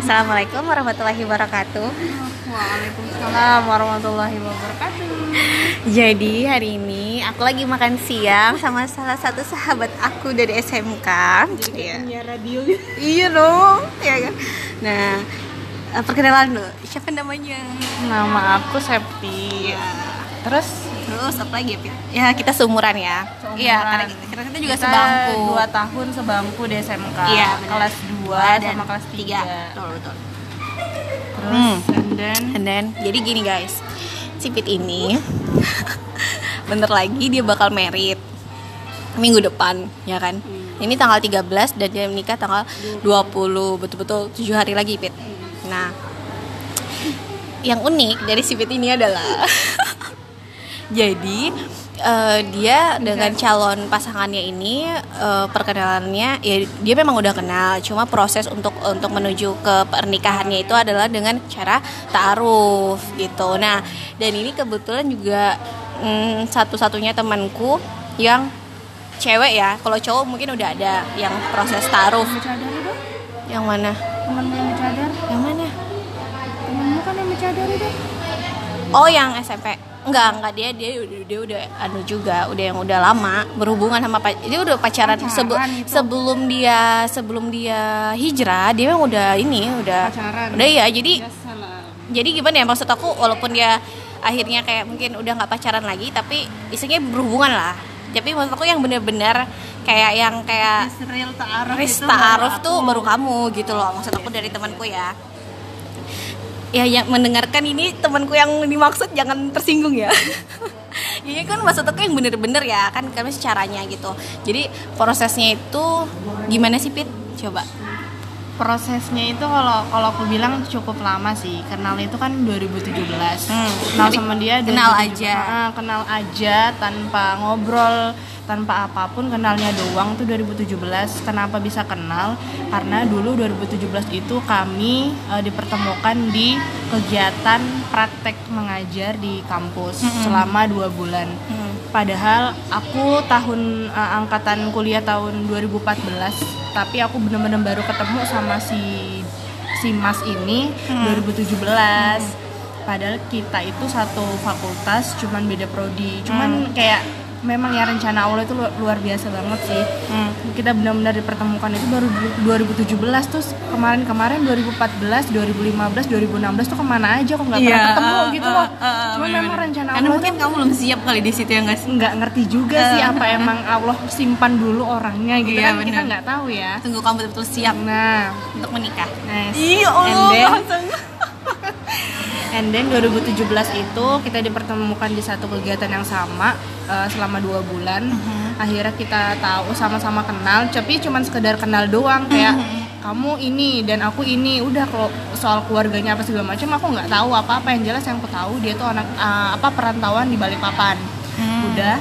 Assalamualaikum warahmatullahi wabarakatuh. Waalaikumsalam warahmatullahi wabarakatuh. Jadi hari ini aku lagi makan siang sama salah satu sahabat aku dari SMK. Iya. Punya radio Iya dong, ya kan. Nah, eh, perkenalan dulu. Siapa namanya? Nama aku Septi. Iya. Terus Terus apa lagi ya, Pit? Ya, kita seumuran ya. Iya, karena kita, karena kita juga kita sebangku. Dua tahun sebangku di SMK. Iya, benar. Kelas 2 dan sama kelas 3. tiga. Betul, betul. Terus Hmm. and then And then, jadi gini guys, si Pit ini bentar lagi dia bakal merit minggu depan, ya kan? Ini tanggal 13 dan dia menikah tanggal 20, betul-betul 7 hari lagi Pit. Nah, yang unik dari si Pit ini adalah jadi eh, dia dengan calon pasangannya ini eh, perkenalannya ya dia memang udah kenal. Cuma proses untuk untuk menuju ke pernikahannya itu adalah dengan cara taaruf gitu. Nah dan ini kebetulan juga mm, satu-satunya temanku yang cewek ya. Kalau cowok mungkin udah ada yang proses taaruf. Yang mana? Temenmu yang bercadar? yang mana? Temenmu kan yang bercadar itu? Oh yang SMP Enggak, enggak dia dia udah dia udah anu juga, udah yang udah lama berhubungan sama dia udah pacaran, Pacaran sebe- itu. sebelum dia sebelum dia hijrah, dia memang udah ini udah Pacaran. udah ya. Jadi Ya salam. jadi gimana ya maksud aku walaupun dia akhirnya kayak mungkin udah nggak pacaran lagi tapi isinya berhubungan lah. Tapi maksud aku yang bener-bener kayak yang kayak Israel ta'aruf Riz itu Ta'aruf tuh baru kamu gitu loh maksud aku dari temanku ya ya yang mendengarkan ini temanku yang dimaksud jangan tersinggung ya. Ini kan maksud aku yang bener-bener ya kan kami caranya gitu. Jadi prosesnya itu gimana sih Pit? Coba. Prosesnya itu kalau kalau aku bilang cukup lama sih. Kenal itu kan 2017 Hmm. kenal sama dia kenal 2017. aja. Ah, kenal aja tanpa ngobrol tanpa apa pun kenalnya doang tuh 2017 kenapa bisa kenal? Karena dulu 2017 itu kami eh, dipertemukan di kegiatan praktek mengajar di kampus selama dua bulan. Padahal aku tahun eh, angkatan kuliah tahun 2014, tapi aku bener-bener baru ketemu sama si si Mas ini 2017. Padahal kita itu satu fakultas, cuman beda prodi. Cuman kayak memang ya rencana Allah itu lu- luar biasa banget sih. Kita benar-benar dipertemukan itu baru du- 2017 terus kemarin-kemarin 2014, 2015, 2016 tuh ke mana aja kok nggak pernah ketemu gitu loh. Cuman memang rencana karena Allah mungkin kamu belum siap kali di situ ya nggak sih nggak ngerti juga sih apa emang Allah simpan dulu orangnya gitu Iya, kan kita bener. nggak tahu ya tunggu kamu betul-betul siap nah untuk menikah nice. iya and then langsung. and then 2017 itu kita dipertemukan di satu kegiatan yang sama eh, selama dua bulan. Akhirnya kita tahu sama-sama kenal tapi cuman sekedar kenal doang kayak kamu ini dan aku ini. Udah kalau soal keluarganya apa segala macam aku nggak tahu apa apa yang jelas yang aku tahu dia tuh anak eh, apa perantauan di Balikpapan. Udah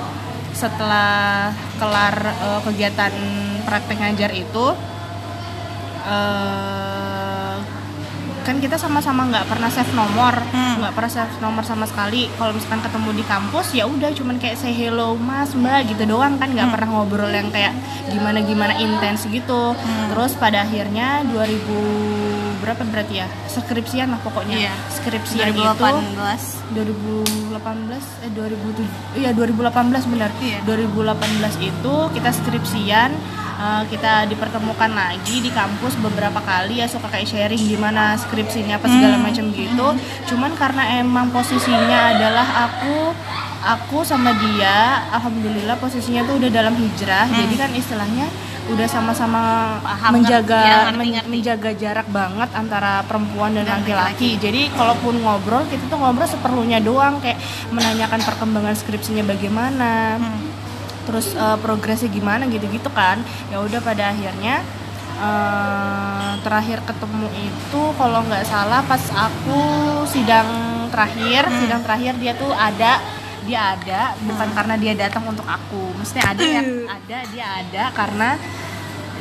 setelah kelar eh, kegiatan praktek ngajar itu eh, kan kita sama-sama nggak pernah save nomor Hmm. nggak pernah save nomor sama sekali kalau misalkan ketemu di kampus ya udah cuman kayak say hello mas mbak gitu doang kan Hmm. nggak pernah ngobrol yang kayak gimana gimana intens gitu Hmm. terus pada akhirnya 2000 berapa berarti ya skripsian lah pokoknya Iya. skripsian itu 2018 2018 eh 2007 iya 2018 benar Iya. 2018 itu kita skripsian eh, kita dipertemukan lagi di kampus beberapa kali ya suka kayak sharing gimana skripsinya apa segala Hmm. macam gitu cuman karena emang posisinya adalah aku aku sama dia alhamdulillah posisinya tuh udah dalam hijrah jadi kan istilahnya udah sama-sama Hmm. Menjaga ya, ngerti, men- ngerti. menjaga jarak banget antara perempuan dan Dan laki-laki. Jadi kalaupun ngobrol kita tuh ngobrol seperlunya doang kayak menanyakan perkembangan skripsinya bagaimana. Terus eh, progresnya gimana gitu-gitu kan. Ya udah pada akhirnya eh, terakhir ketemu itu kalau nggak salah pas aku sidang terakhir, sidang terakhir dia tuh ada dia ada bukan karena dia datang untuk aku. Maksudnya ada yang ada dia ada karena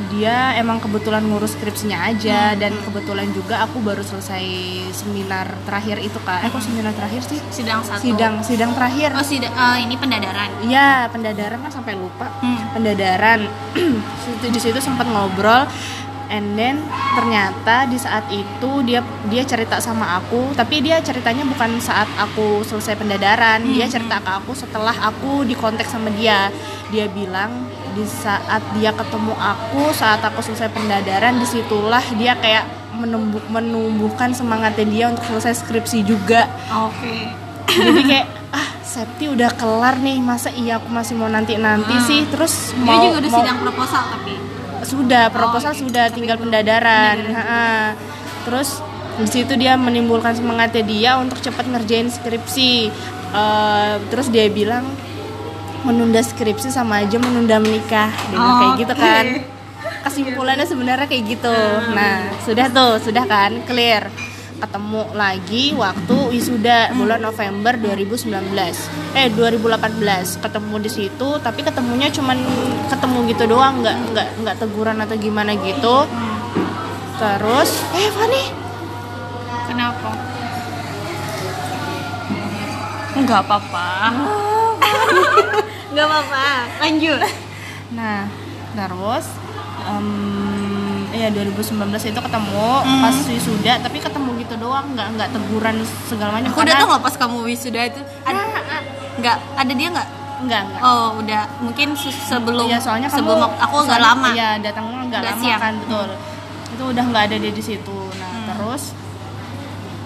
dia emang kebetulan ngurus skripsinya aja dan kebetulan juga aku baru selesai seminar terakhir itu kak. Eh kok seminar terakhir sih? sidang satu Sidang sidang terakhir. oh sidang eh, ini pendadaran Iya, pendadaran kan sampai lupa. Hmm. Pendadaran. Situ- di situ sempat ngobrol and then ternyata di saat itu dia dia cerita sama aku tapi dia ceritanya bukan saat aku selesai pendadaran dia cerita ke aku setelah aku di konteks sama dia dia bilang di saat dia ketemu aku saat aku selesai pendadaran di situlah dia kayak menumbuh, menumbuhkan semangatnya dia untuk selesai skripsi juga Oke. jadi kayak ah Septi udah kelar nih masa iya aku masih mau nanti nanti Hmm. sih terus Dia mau juga udah mau- sidang proposal tapi. sudah proposal oke. sudah Tapi tinggal pendadaran pendadaran. Ha-ha. terus di situ dia menimbulkan semangatnya dia untuk cepat ngerjain skripsi Eh, terus dia bilang menunda skripsi sama aja menunda menikah. Dia bilang kayak gitu kan. Kesimpulannya sebenarnya kayak gitu. Nah sudah tuh sudah kan clear. Ketemu lagi waktu wisuda bulan November 2019 eh 2018 ketemu di situ tapi ketemunya cuman ketemu gitu doang. Nggak nggak nggak teguran atau gimana gitu. Terus eh Fani? Kenapa? Enggak apa-apa. Enggak apa-apa. Lanjut. nah terus em, ya 2019 itu ketemu Hmm. pas wisuda tapi ketemu gitu doang nggak nggak teguran segala macam Aku udah tau nggak pas kamu wisuda itu ada nggak ada dia nggak? nggak nggak Oh udah mungkin se- sebelum Iya, soalnya kamu sebelum aku- nggak soalnya- lama. Iya, datangnya nggak Nggak lama kan, betul. Itu udah nggak ada dia di situ. Nah, Hmm. terus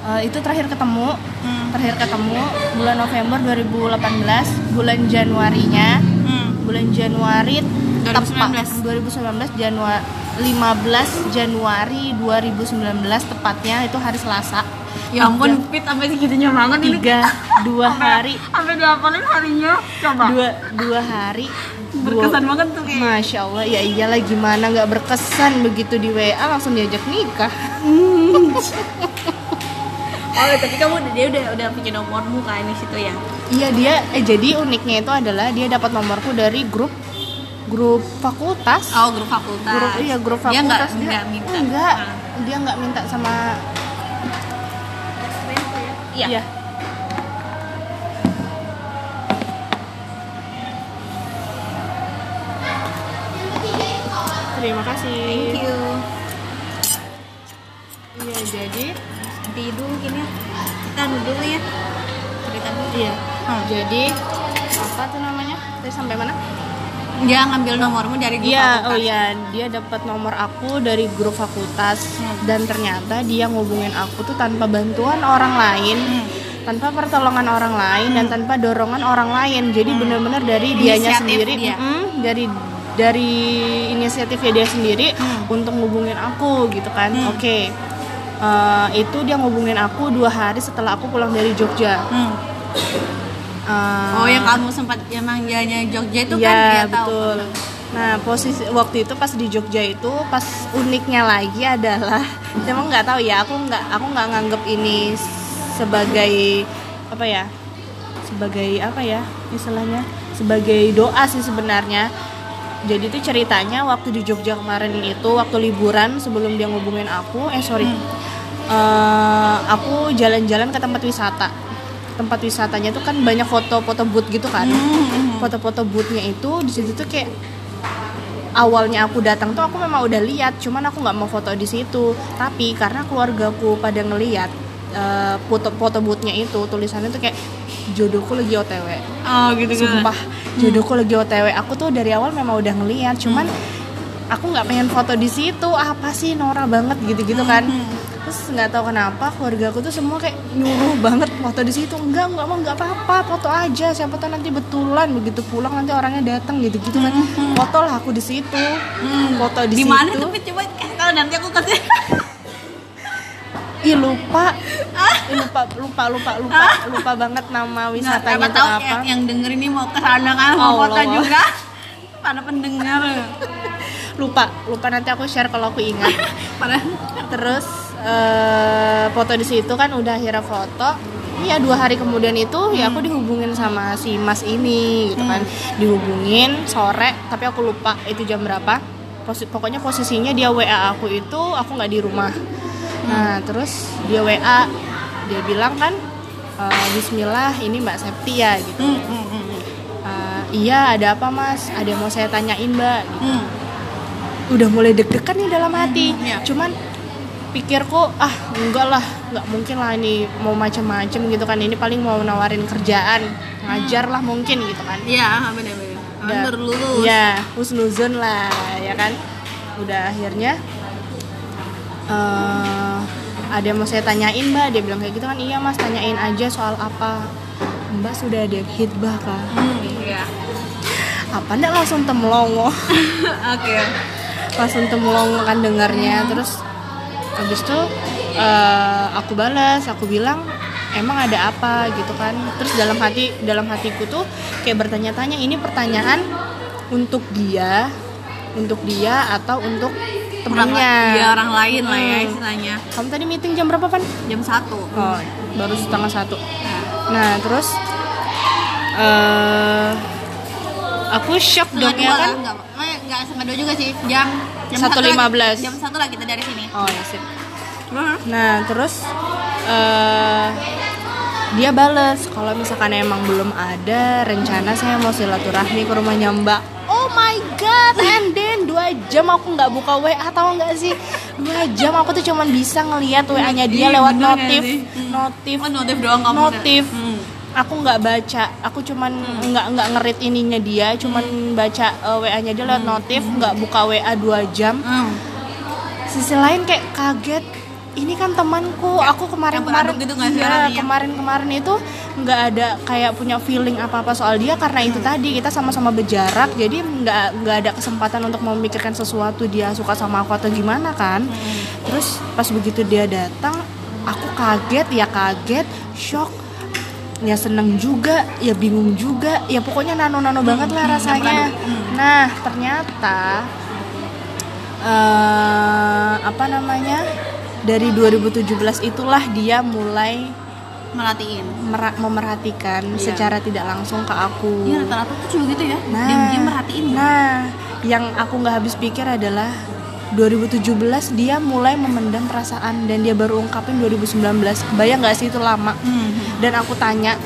eh, itu terakhir ketemu, Hmm. terakhir ketemu bulan November 2018, bulan Januarinya, Hmm. bulan Januari 2019. tepat 2019 Januari 15 Januari 2019 tepatnya itu hari Selasa. Ya ampun, Pit sampai segitunya banget ini. Tiga, dua hari, Sampai dihafalin harinya. Coba. dua, dua hari, dua, Berkesan banget tuh kayak. Masya Allah, ya iyalah gimana nggak berkesan begitu di WA langsung diajak nikah. Oh, tapi kamu udah dia udah udah punya nomormu kan di situ ya? Iya dia, eh jadi uniknya itu adalah dia dapat nomorku dari grup grup fakultas. Oh, grup fakultas. Grup iya grup Dia nggak fakultas nggak minta. Enggak, Ah. dia nggak minta sama Iya. Iya. Terima kasih. Thank you. Iya jadi Dulu gini ya. Kita dulu ya. Cerita dulu. iya. Hmm. Jadi apa tuh namanya? Tadi sampai mana? Dia ngambil nomormu dari grup Iya, fakultas. oh iya, dia dapat nomor aku dari grup fakultas Hmm. dan ternyata dia ngubungin aku tuh tanpa bantuan orang lain, Hmm. tanpa pertolongan orang lain dan tanpa dorongan orang lain. Jadi benar-benar dari dianya Inisiatif sendiri, dia. mm, dari dari inisiatifnya dia sendiri Hmm. untuk ngubungin aku gitu kan. Hmm. Oke. Eh, itu dia ngubungin aku dua hari setelah aku pulang dari Jogja. Hmm. Eh, Oh, yang kamu sempat emang jalannya Jogja itu kan Iya dia tahu. betul. Nah posisi waktu itu pas di Jogja itu pas uniknya lagi adalah emang nggak tahu ya aku nggak aku nggak nganggep ini sebagai apa ya sebagai apa ya istilahnya sebagai doa sih sebenarnya. Jadi itu ceritanya waktu di Jogja kemarin itu waktu liburan sebelum dia ngubungin aku eh sorry Eh, aku jalan-jalan ke tempat wisata. Tempat wisatanya tuh kan banyak foto-foto booth gitu kan. Hmm. foto-foto bootnya itu di situ tuh kayak awalnya aku datang tuh aku memang udah lihat cuman aku nggak mau foto di situ. Tapi karena keluargaku pada ngeliat eh, foto-foto bootnya itu tulisannya tuh kayak jodohku lagi otw Oh, gitu gitu. sumpah jodohku lagi otw aku tuh dari awal memang udah ngeliat cuman aku nggak pengen foto di situ. Apa sih Nora banget gitu-gitu kan terus nggak tahu kenapa keluarga aku tuh semua kayak nyuruh banget foto di situ. Enggak enggak mau nggak apa-apa foto aja. Siapa tahu nanti betulan begitu pulang nanti orangnya datang gitu-gitu kan. Foto lah aku di situ. Foto di, Di mana situ. tuh Pit? Coba tahu nanti aku kasih. ih lupa. Ih, lupa lupa lupa lupa lupa banget nama wisatanya itu tahu apa. yang, yang denger ini mau ke sana kan mau Allah. foto juga. Pada pendengar. lupa lupa nanti aku share kalau aku ingat. Terus eh, foto di situ kan udah akhirnya foto. Iya dua hari kemudian itu ya aku dihubungin sama si mas ini gitu kan. Dihubungin sore tapi aku lupa itu jam berapa. Posi- pokoknya posisinya dia WA aku itu aku nggak di rumah. Nah terus dia WA dia bilang kan "Eh, Bismillah ini Mbak Septi ya gitu. Hmm, hmm, hmm, "Eh, iya ada apa mas? Ada yang mau saya tanyain Mbak? Gitu. hmm. udah mulai deg-degan nih dalam hati. Iya. cuman pikirku ah enggak lah nggak mungkin lah ini mau macam-macam gitu kan. Ini paling mau nawarin kerjaan ngajar lah mungkin gitu kan. Iya, benar-benar. Lulus. ya husnuzon lah ya kan. Udah akhirnya eh ada yang mau saya tanyain mbak? Dia bilang kayak gitu kan iya mas tanyain aja soal apa. Mbak sudah ada hitbah kan Hmm, iya. apa ndak langsung temlongo? Oke. langsung temlongo kan dengarnya. Terus habis itu eh, aku balas aku bilang emang ada apa gitu kan terus dalam hati dalam hatiku tuh kayak bertanya-tanya ini pertanyaan untuk dia untuk dia atau untuk Orang, temennya iya, orang lain lah ya Hmm. istilahnya. kamu tadi meeting jam berapa pan Jam satu. oh baru setengah satu Nah, nah terus eh aku shock dong ya kan enggak, enggak setengah dua juga sih. Jam jam Satu satu lah- lima belas. Jam satu lah kita dari sini. oh ya sip. Nah, terus eh dia bales kalau misalkan emang belum ada rencana saya mau silaturahmi ke rumahnya Mbak. Oh my god, and then dua jam aku nggak buka WA tahu nggak sih? Dua jam aku tuh cuman bisa ngelihat WA-nya dia Iya, lewat notif, notif, Oh, notif doang kamu. notif. Hmm. Aku nggak baca, aku cuman nggak nggak ngerit ininya dia, cuman baca eh, WA-nya dia lewat notif, nggak buka WA dua jam Hmm. sisi lain kayak kaget ini kan temanku aku kemarin-kemarin campur aduk gitu sih iya, rasanya? kemarin-kemarin itu nggak ada kayak punya feeling apa-apa soal dia karena itu Hmm. tadi kita sama-sama berjarak jadi nggak nggak ada kesempatan untuk memikirkan sesuatu dia suka sama aku atau gimana kan Hmm. terus pas begitu dia datang aku kaget ya kaget shock ya seneng juga ya bingung juga ya pokoknya nano-nano banget lah hmm, rasanya campur aduk. Hmm. nah ternyata eh apa namanya dari 2017 itulah dia mulai Melatihin. memerhatikan Iya. secara tidak langsung ke aku. Iya rata-rata tuh cuma gitu ya. Nah, Diam-diam merhatiin. ya. Nah, yang aku nggak habis pikir adalah 2017 dia mulai memendam perasaan dan dia baru ungkapin 2019. Bayang nggak sih itu lama? Hmm. Dan aku tanya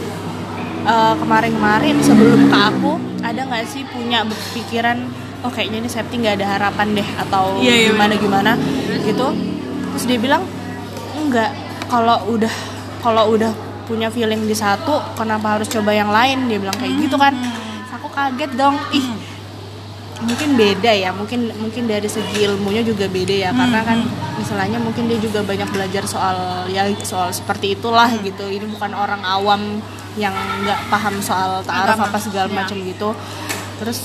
eh, kemarin-kemarin sebelum ke aku ada nggak sih punya pikiran oh kayaknya ini Septi nggak ada harapan deh atau Iya, iya, gimana gimana gitu. Terus dia bilang enggak kalau udah kalau udah punya feeling di satu kenapa harus coba yang lain? Dia bilang kayak gitu kan. Terus aku kaget dong. Ih mungkin beda ya mungkin mungkin dari segi ilmunya juga beda ya karena kan misalnya mungkin dia juga banyak belajar soal ya soal seperti itulah gitu. Ini bukan orang awam yang nggak paham soal ta'aruf apa segala Ya. macam gitu. Terus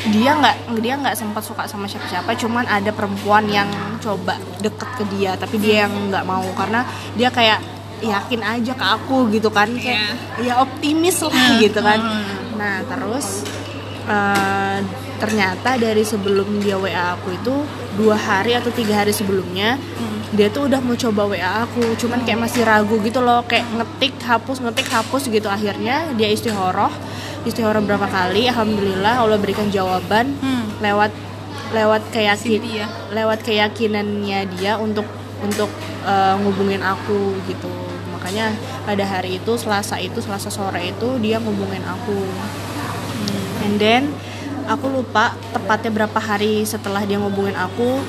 dia nggak dia nggak sempat suka sama siapa-siapa cuman ada perempuan yang coba deket ke dia tapi dia yang nggak mau karena dia kayak yakin aja ke aku gitu kan kayak ya optimis lah gitu kan. Hmm. nah terus eh, ternyata dari sebelum dia WA aku itu dua hari atau tiga hari sebelumnya dia tuh udah mau coba WA aku. Cuman kayak masih ragu gitu loh kayak ngetik hapus ngetik hapus gitu. Akhirnya dia istihoroh istihoroh berapa kali alhamdulillah Allah berikan jawaban Hmm. lewat lewat keyakin ya. lewat keyakinannya dia untuk untuk eh, ngubungin aku gitu. Makanya pada hari itu selasa itu selasa sore itu dia ngubungin aku and then aku lupa tepatnya berapa hari setelah dia ngubungin aku.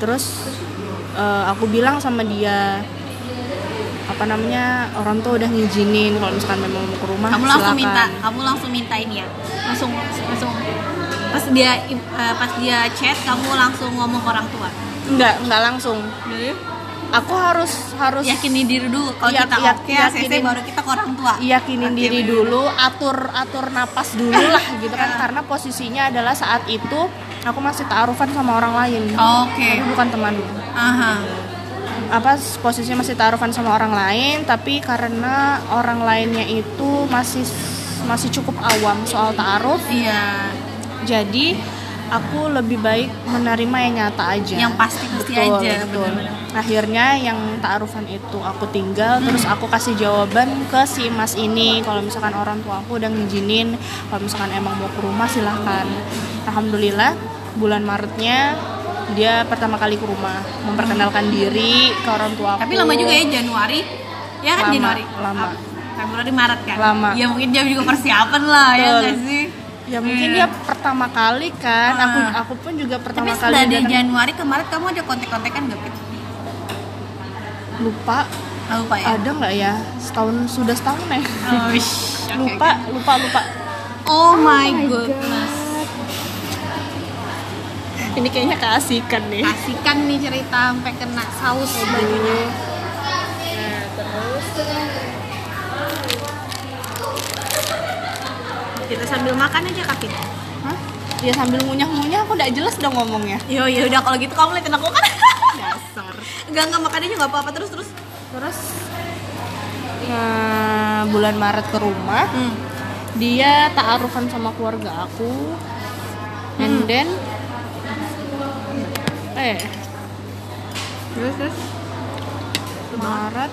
Terus eh, aku bilang sama dia apa namanya orang tuh udah ngizinin kalau misalkan memang mau ke rumah kamu langsung silakan. minta kamu langsung minta ini ya? Langsung langsung. Pas dia eh, pas dia chat kamu langsung ngomong ke orang tua? Enggak enggak langsung aku harus harus yakinin diri dulu kalau Iya, kita iya, oke ACC yakinin. baru kita ke orang tua. Yakinin Oke, diri baik. dulu atur atur napas dulu lah gitu kan karena posisinya adalah saat itu aku masih taarufan sama orang lain. Oke. Tapi bukan teman. Aha. Apa posisinya masih taarufan sama orang lain tapi karena orang lainnya itu masih masih cukup awam soal taaruf iya. jadi aku lebih baik menerima yang nyata aja Yang pasti-pasti Betul, aja, betul. benar-benar. akhirnya yang taarufan itu aku tinggal terus aku kasih jawaban ke si mas ini kalau misalkan orang tua aku udah ngizinin kalau misalkan emang mau ke rumah silahkan alhamdulillah bulan maretnya dia pertama kali ke rumah memperkenalkan diri ke orang tua aku tapi lama juga ya Januari ya kan Lama, Januari lama. Februari Maret kan Lama. ya mungkin dia juga persiapan lah ya Betul. nggak sih ya mungkin Iya. dia pertama kali kan aku Ah. aku pun juga Tapi pertama kali setelah dari. Januari ke Maret kamu ada kontek-kontekan gak Pit? lupa Ah, lupa ya? ada nggak ya setahun sudah setahun ya Oh, ish. Oke, lupa lupa lupa oke. Oh, my goodness. ini kayaknya keasikan nih Kasihkan nih cerita sampai kena saus bajunya. Nah, terus Kita sambil makan aja Kak Pit. Hah? Ya sambil ngunyah-ngunyah aku udah jelas dong ngomongnya. Yo, ya udah kalau gitu kamu liatin aku kan. Dasar. Enggak enggak makan aja enggak apa-apa terus terus. Terus nah, bulan Maret ke rumah, Hmm. dia ta'arufan sama keluarga aku. And then eh Terus terus. Maret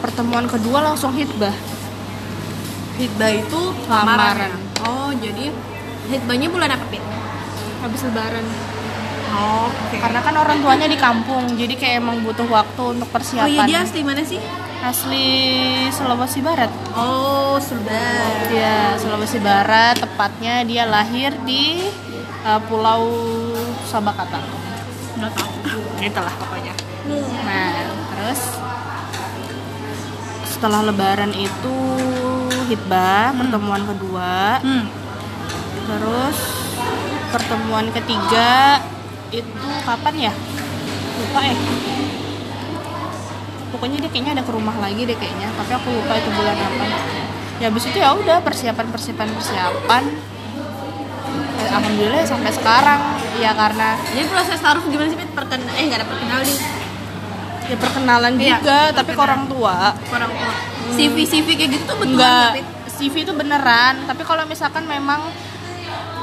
pertemuan kedua langsung hitbah. Hitbah itu Lamaran. lamaran. Oh, jadi hitbahnya bulan apa, Pit? Habis lebaran. Oke. Karena kan orang tuanya di kampung, jadi kayak emang butuh waktu untuk Oh persiapan. iya dia asli mana sih? asli Sulawesi Barat. Oh, sudah. Ya, Sulawesi Barat, tepatnya dia lahir di uh, Pulau Sabakata. Enggak tahu. Itulah pokoknya. Nah, terus setelah Lebaran itu hitbah pertemuan kedua, Hmm. terus pertemuan ketiga itu kapan ya? Lupa ya. Pokoknya dia kayaknya ada ke rumah lagi deh kayaknya, tapi aku lupa itu bulan apa. Ya habis itu ya udah persiapan persiapan persiapan. Eh, Alhamdulillah sampai sekarang ya karena Jadi proses taruh gimana sih? Perken eh enggak ada perkenal nih. ya perkenalan Iya, juga tapi ke perkenalan. orang tua Orang tua. CV CV kayak gitu tuh nggak, Pit? CV itu beneran tapi kalau misalkan memang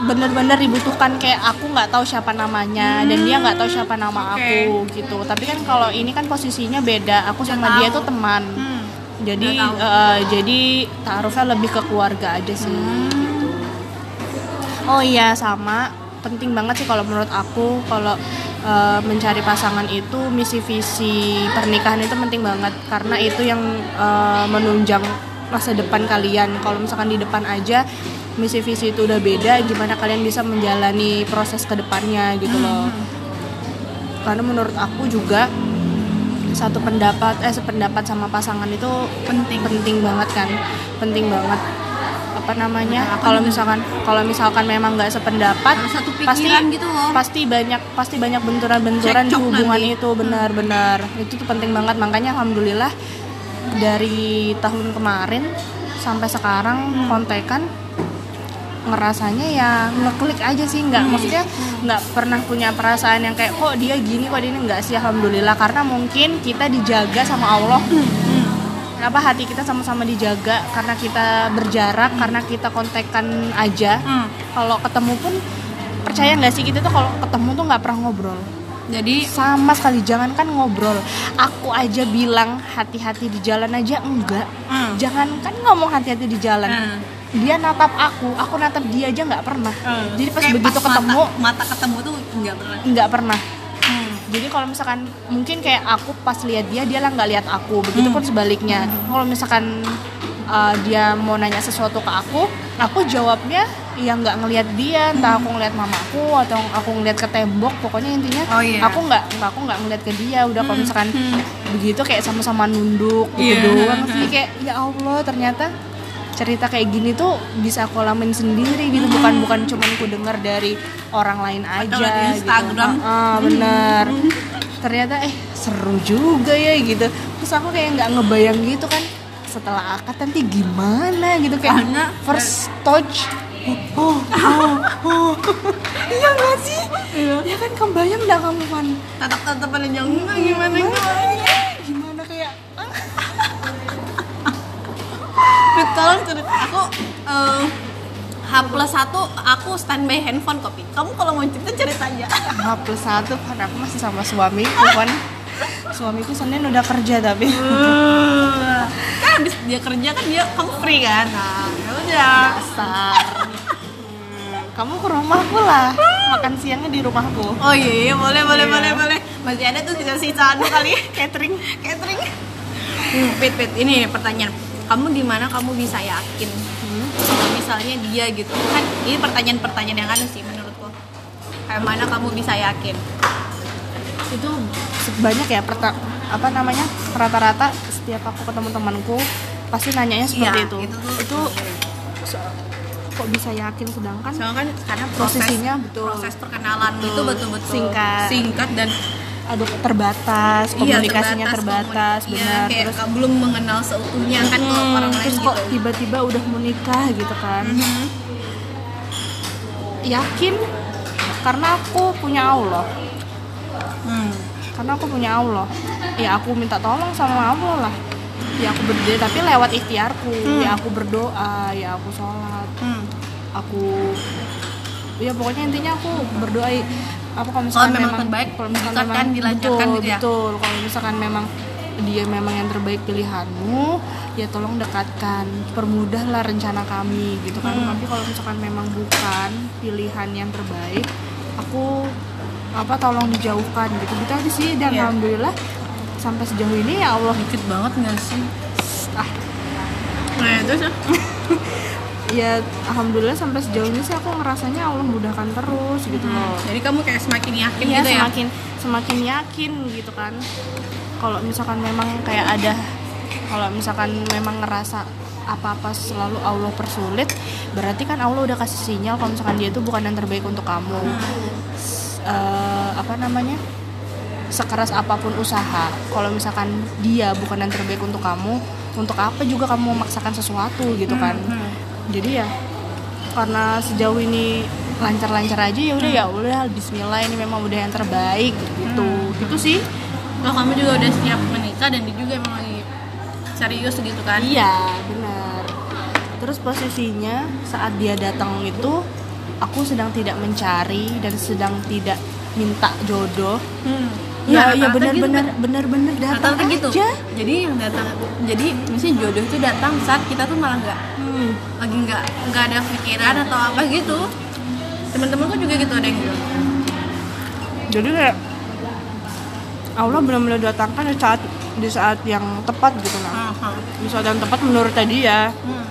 bener-bener dibutuhkan kayak aku nggak tahu siapa namanya dan dia nggak tahu siapa nama Oke. aku gitu tapi kan kalau ini kan posisinya beda aku Udah sama dia tahu. tuh teman Hmm. jadi eh, jadi taruhnya lebih ke keluarga aja sih Hmm. gitu oh iya sama penting banget sih kalau menurut aku kalau eh, mencari pasangan itu misi visi pernikahan itu penting banget. Karena itu yang eh, menunjang masa depan kalian. Kalau misalkan di depan aja misi visi itu udah beda gimana kalian bisa menjalani proses ke depannya gitu loh. Karena menurut aku juga satu pendapat eh sependapat sama pasangan itu Penting. penting banget kan. Penting banget apa namanya kalau misalkan kalau misalkan memang nggak sependapat satu pasti gitu loh. pasti banyak pasti banyak benturan-benturan di hubungan nanti. itu benar-benar itu tuh penting banget makanya alhamdulillah dari tahun kemarin sampai sekarang Hmm. kontekan ngerasanya ya ngeklik aja sih nggak Hmm. maksudnya nggak pernah punya perasaan yang kayak kok dia gini kok dia ini nggak sih alhamdulillah karena mungkin kita dijaga sama Allah Hmm. Kenapa hati kita sama-sama dijaga karena kita berjarak karena kita kontekan aja Hmm. kalau ketemu pun percaya nggak sih kita tuh kalau ketemu tuh nggak pernah ngobrol Jadi sama sekali jangankan ngobrol aku aja bilang hati-hati di jalan aja enggak Hmm. jangankan ngomong hati-hati di jalan Hmm. dia natap aku aku natap dia aja nggak pernah jadi pas Kayak begitu pas ketemu mata, mata ketemu tuh nggak pernah. nggak pernah Hmm. Jadi kalau misalkan mungkin kayak aku pas lihat dia dia lah nggak lihat aku. Begitupun sebaliknya. Kalau misalkan uh, dia mau nanya sesuatu ke aku aku jawabnya ya nggak ngelihat dia. Entah aku ngelihat mamaku atau aku ngelihat ke tembok. Pokoknya intinya Oh, iya. aku nggak aku nggak ngelihat ke dia. Udah kalau misalkan Hmm. begitu kayak sama-sama nunduk gitu Iya. doang sih kayak ya Allah ternyata cerita kayak gini tuh bisa aku alamin sendiri gitu. Bukan bukan cuman ku dengar dari orang lain aja liat di Instagram. gitu. Ah, bener. Ternyata eh seru juga ya gitu. Terus aku kayak nggak ngebayang gitu kan setelah akad nanti gimana gitu kayak Karena- first touch. Oh oh oh. Iya gak sih? Ya kan kebayang dah kamu kan Tatap tatapan yang enggak gimana gimana. gimana kayak ah, Betul, aku eh, H plus satu aku standby handphone kopi. Kamu kalau mau cerita cerita aja. H plus satu kan aku masih sama suamiku kan suamiku Senin udah kerja tapi kan habis dia kerja kan dia kamu free kan. Nah, ya udah. dasar Hmm, kamu ke rumahku lah makan siangnya di rumahku Oh iya, iya boleh boleh Iya. boleh boleh. Masih ada tuh sisa-sisa anu kali catering catering. Hmm, pit pit ini pertanyaan. Kamu di mana kamu bisa yakin kalau misalnya dia gitu kan ini pertanyaan-pertanyaan yang ada sih menurutku kayak mana kamu bisa yakin itu banyak ya perta apa namanya rata-rata setiap aku ketemu temanku pasti nanyanya seperti Iya, itu itu tuh- itu so- kok bisa yakin sedangkan soalnya kan karena proses Posisinya betul. proses perkenalan Betul. itu betul-betul Singkat. singkat dan ada terbatas iya, komunikasinya terbatas, komuni- iya, benar. kayak terus belum mengenal seutuhnya kan kalau Hmm, orang lain terus gitu. kok tiba-tiba udah mau nikah gitu kan. Mhm. yakin? Karena aku punya Allah. Hmm. karena aku punya Allah. Ya aku minta tolong sama Allah lah. Ya aku berdoa tapi lewat ikhtiarku. Hmm. ya aku berdoa ya aku sholat. Hmm. aku ya pokoknya intinya aku berdoa apa kalau Kalau misalkan memang memang terbaik, kalau misalkan memang dilancarkan betul, gitu ya? betul. Kalau misalkan memang dia memang yang terbaik pilihanmu ya tolong dekatkan. Permudahlah rencana kami gitu kan. Hmm. tapi kalau misalkan memang bukan pilihan yang terbaik aku apa tolong dijauhkan gitu. Gitu aja sih dan Iya. alhamdulillah sampai sejauh ini ya Allah. Dikit banget nggak sih? Ah. Nah terus ya alhamdulillah sampai sejauh ini sih aku ngerasanya Allah mudahkan terus gitu. Loh jadi kamu kayak semakin yakin Iya gitu ya? semakin semakin yakin gitu kan. Kalau misalkan memang kayak ada kalau misalkan memang ngerasa apa-apa selalu Allah persulit berarti kan Allah udah kasih sinyal kalau misalkan dia itu bukan yang terbaik untuk kamu. Eh, apa namanya? Sekeras apa pun usaha kalau misalkan dia bukan yang terbaik untuk kamu untuk apa juga kamu memaksakan sesuatu gitu kan. Hmm. Jadi ya karena sejauh ini lancar-lancar aja ya udah ya udah Bismillah ini memang udah yang terbaik gitu. Gitu sih. Kalau kamu juga udah siap menikah dan dia juga emang lagi serius gitu kan? Iya benar. Terus posisinya saat dia datang itu aku sedang tidak mencari dan sedang tidak minta jodoh. Hmm. ya Nah, ya rata-rata gitu benar-benar kan. benar-benar datang gitu. aja. Jadi yang datang jadi misalnya jodoh itu datang saat kita tuh malah nggak Hmm. lagi nggak nggak ada pikiran atau apa gitu teman-temanku juga gitu ada yang bilang jadi kayak Allah benar-benar datangkan di saat di saat yang tepat gitu nah Aha. di saat yang tepat menurut dia Hmm.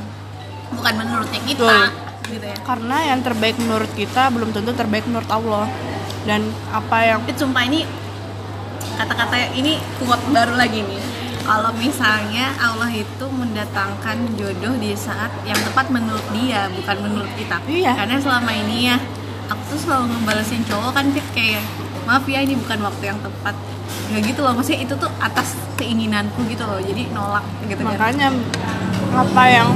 bukan menurutnya kita Betul. gitu ya karena yang terbaik menurut kita belum tentu terbaik menurut Allah dan apa yang sumpah ini kata-kata ini kuat baru lagi nih kalau misalnya Allah itu mendatangkan jodoh di saat yang tepat menurut dia bukan menurut kita. Iya. karena selama ini ya aku tuh selalu ngebalesin cowok kan Fit, kayak maaf ya ini bukan waktu yang tepat. Nggak gitu loh maksudnya itu tuh atas keinginanku gitu loh jadi nolak gitu kan. Makanya apa yang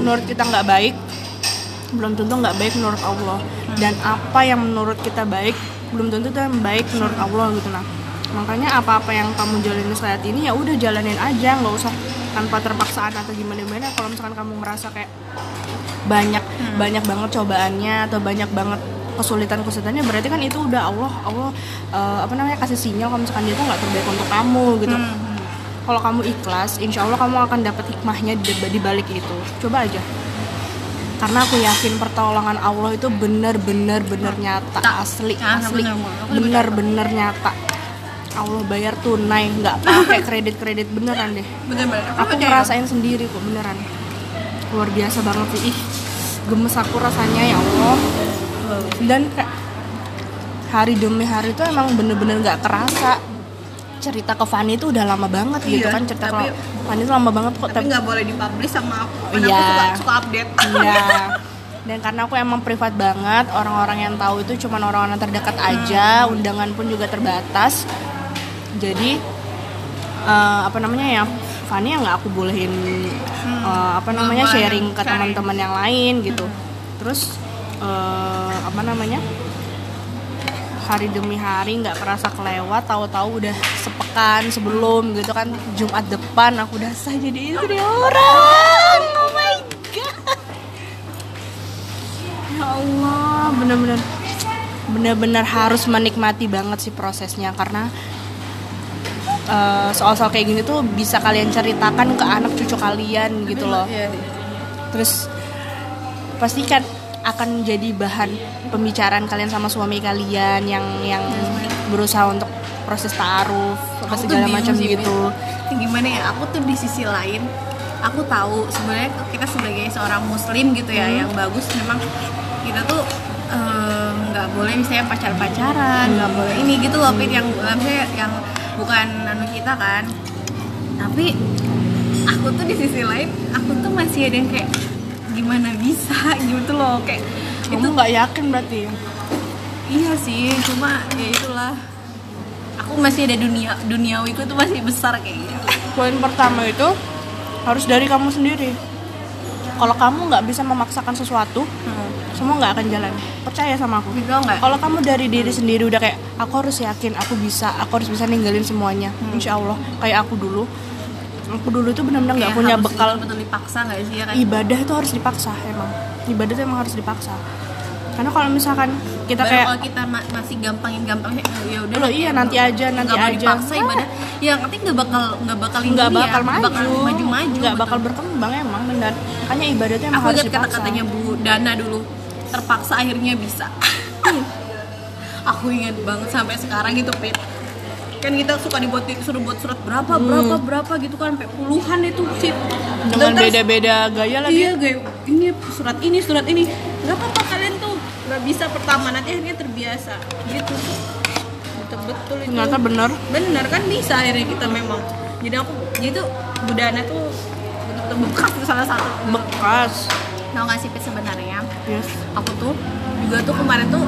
menurut kita nggak baik belum tentu nggak baik menurut Allah. Dan apa yang menurut kita baik belum tentu itu yang baik menurut Allah gitu nah makanya apa-apa yang kamu jalanin saat ini ya udah jalanin aja nggak usah tanpa terpaksaan atau gimana gimana kalau misalkan kamu ngerasa kayak banyak banyak banget cobaannya atau banyak banget kesulitan kesulitannya berarti kan itu udah Allah Allah eh, apa namanya kasih sinyal kalau misalkan dia tuh nggak terbaik untuk kamu gitu. Hmm, hmm. kalau kamu ikhlas insya Allah kamu akan dapat hikmahnya di, di balik itu. Coba aja. Karena aku yakin pertolongan Allah itu benar-benar benar nyata asli Ah, asli. benar-benar nyata Allah bayar tunai nggak pakai kredit kredit beneran deh. Bener-bener aku ngerasain sendiri kok beneran. Luar biasa banget sih. Ih gemes aku rasanya ya Allah. Dan kayak hari demi hari itu emang bener-bener nggak kerasa. Cerita ke Fanny itu udah lama banget gitu Iya, kan cerita tapi- ke Fanny itu lama banget kok tapi nggak boleh dipublish sama aku karena Iya. aku suka, suka update. Iya. Dan karena aku emang privat banget, orang-orang yang tahu itu cuma orang-orang terdekat aja, undangan pun juga terbatas. Jadi eh, apa namanya ya? Fanny yang nggak aku bolehin eh, apa nggak namanya sharing ke teman-teman yang lain gitu. Terus eh, apa namanya? hari demi hari nggak kerasa kelewat tahu-tahu udah sepekan sebelum gitu kan Jumat depan aku udah sah jadi istri orang oh my god ya Allah bener-bener bener-bener harus menikmati banget sih prosesnya karena eh, soal-soal kayak gini tuh bisa kalian ceritakan ke anak cucu kalian gitu loh Iya. terus pasti kan akan jadi bahan pembicaraan kalian sama suami kalian yang yang berusaha untuk proses taaruf apa segala macam gitu gimana ya aku tuh di sisi lain aku tahu sebenarnya kita sebagai seorang muslim gitu ya Hmm. yang bagus memang kita tuh eh, nggak boleh misalnya pacar-pacaran nggak boleh ini gitu loh Pin yang maksudnya yang bukan anu kita kan. Tapi aku tuh di sisi lain aku tuh masih ada yang kayak gimana bisa? gitu loh kayak itu kamu nggak yakin berarti? Iya sih cuma ya itulah. Aku masih ada dunia duniawiku tuh masih besar kayak gitu. Poin pertama itu harus dari kamu sendiri. Kalau kamu nggak bisa memaksakan sesuatu semua nggak akan jalan. Percaya sama aku gitu nggak? Kalau kamu dari diri sendiri udah kayak aku harus yakin aku bisa aku harus bisa ninggalin semuanya. Insya Allah kayak aku dulu. Aku dulu tuh benar-benar nggak punya bekal. betul dipaksa nggak sih ya kan? Ibadah itu harus dipaksa emang. Ibadah itu emang harus dipaksa. Karena kalau misalkan kita Baru kayak kalau kita ma- masih gampangin gampangnya ya udah Loh, iya, nanti aja, nanti aja. dipaksa ibadah. Ya nanti nggak bakal nggak bakal ini nggak ya, bakal maju maju. maju nggak bakal berkembang emang benar makanya ibadah itu emang aku harus dipaksa kata-katanya Bu Dana dulu terpaksa akhirnya bisa. Aku ingat banget sampai sekarang gitu Pit. Kan kita suka dibuat suruh buat surat berapa berapa berapa gitu kan sampai puluhan itu sih Hmm. dengan beda-beda gaya lagi. Iya gaya ini surat ini surat ini. Nggak apa-apa kalian tuh nggak bisa pertama nanti akhirnya terbiasa. Gitu. Betul betul itu. Ternyata bener bener kan bisa akhirnya kita memang. Jadi aku jadi tuh budana tuh betul-betul bekas tuh salah satu. Bekas. Tau gak sih Pit sebenarnya yes. Aku tuh juga tuh kemarin tuh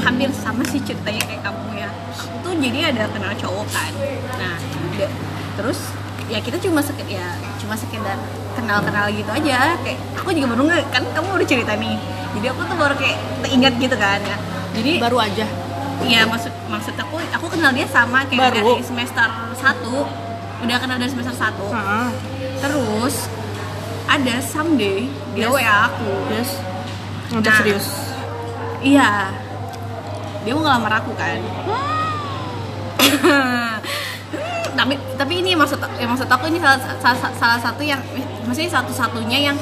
hampir sama sih ceritanya kayak kamu ya. Aku tuh jadi ada kenal cowok kan. Nah dia- terus ya kita cuma sekedar ya cuma sekedar kenal-kenal gitu aja. Kayak aku juga baru nge kan kamu udah cerita nih. Jadi aku tuh baru kayak teringat gitu kan ya. Jadi baru aja. Iya maksud maksud aku aku kenal dia sama kayak Baru? dari semester 1 udah kenal dari semester 1 Heeh. terus ada someday dia Yes. WA aku. Yes ngajak Nah. serius Iya. Dia mau ngelamar aku kan. tapi tapi ini maksud ya maksud aku ini salah, salah, salah satu yang maksudnya satu satunya yang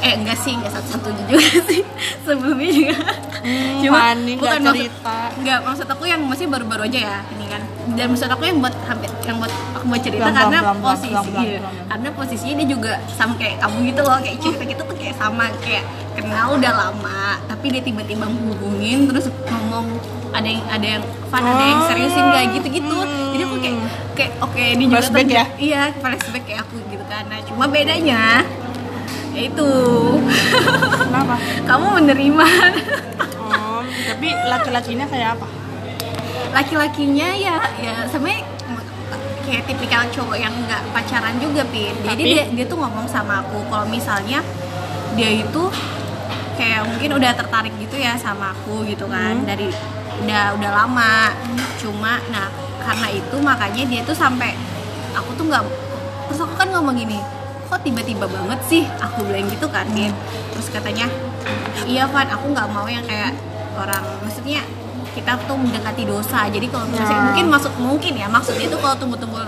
eh enggak sih enggak satu satunya juga sih sebelumnya juga Hmm, Fani nggak maksud cerita. enggak maksud aku yang masih baru-baru aja ya ini kan dan maksud aku yang buat hampir yang buat aku buat cerita Blam, karena blam, posisi blam, blam, iya. blam, blam. karena posisinya dia juga sama kayak kamu gitu loh kayak cerita kita tuh kayak sama kayak kenal udah lama tapi dia tiba-tiba menghubungin terus ngomong ada yang ada yang fun ada yang Oh. seriusin gak gitu-gitu jadi aku kayak kayak oke ini juga Flashback terja- ya? iya flashback kayak aku gitu kan nah cuma bedanya ya itu. Kenapa? Kamu menerima. Oh tapi laki-lakinya kayak apa? Laki-lakinya ya ya sebenarnya kayak tipikal cowok yang nggak pacaran juga pin. Jadi Tapi? dia dia tuh ngomong sama aku kalau misalnya dia itu kayak mungkin udah tertarik gitu ya sama aku gitu kan. Hmm. dari udah udah lama. Cuma nah karena itu makanya dia tuh sampai aku tuh nggak terus aku kan ngomong gini kok tiba-tiba banget sih aku bilang gitu kan Pin terus katanya iya Van aku nggak mau yang kayak orang maksudnya kita tuh mendekati dosa jadi kalau misalnya Ya. mungkin maksud mungkin ya maksudnya itu kalau tunggu-tunggu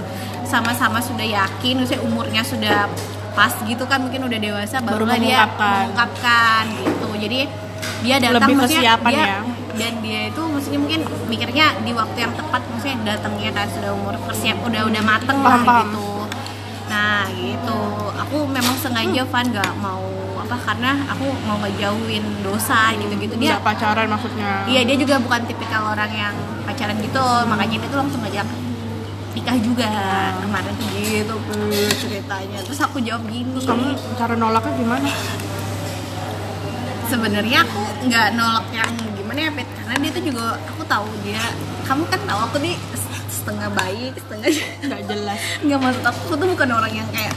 sama-sama sudah yakin misalnya umurnya sudah pas gitu kan mungkin udah dewasa Baru barulah dia mengungkapkan. gitu jadi dia datang Lebih maksudnya dia, ya. dan dia itu maksudnya mungkin mikirnya di waktu yang tepat maksudnya datangnya kan sudah umur persiap udah udah mateng lah Paham, paham. gitu nah gitu. Aku memang sengaja Hmm. Van nggak mau apa karena aku mau ngejauhin dosa gitu-gitu. dia nggak pacaran maksudnya. Iya dia juga bukan tipikal orang yang pacaran gitu makanya dia tuh langsung ngajak nikah juga kemarin. Tuh gitu ceritanya. Terus aku jawab gini. Terus kamu cara nolaknya gimana? Sebenarnya aku nggak nolak yang gimana ya Pet karena dia tuh juga aku tahu dia. Kamu kan tahu aku nih setengah baik setengah nggak jelas. Nggak maksud aku aku tuh bukan orang yang kayak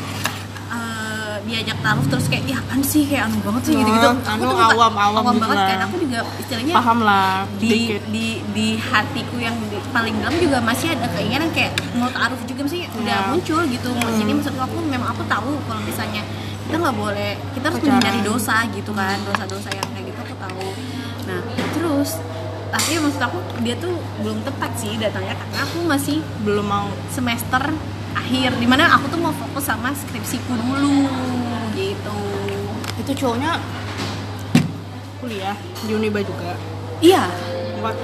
eh, diajak taruh terus kayak ya kan sih? Kayak anu banget sih gitu gitu anu awam, awam gitu banget lah. kan aku juga istilahnya paham lah di dikit. di di hatiku yang di- paling dalam juga masih ada keinginan kayak mau taruh juga sih udah Ya. muncul gitu. Jadi maksud aku memang aku tahu kalau misalnya kita nggak boleh kita harus Pacaran. menghindari dosa gitu kan dosa-dosa yang kayak gitu aku tahu. Nah terus tapi maksud aku dia tuh belum tepat sih datangnya karena aku masih belum mau semester akhir di mana aku tuh mau fokus sama skripsiku dulu gitu itu cowoknya kuliah di Uniba juga iya What?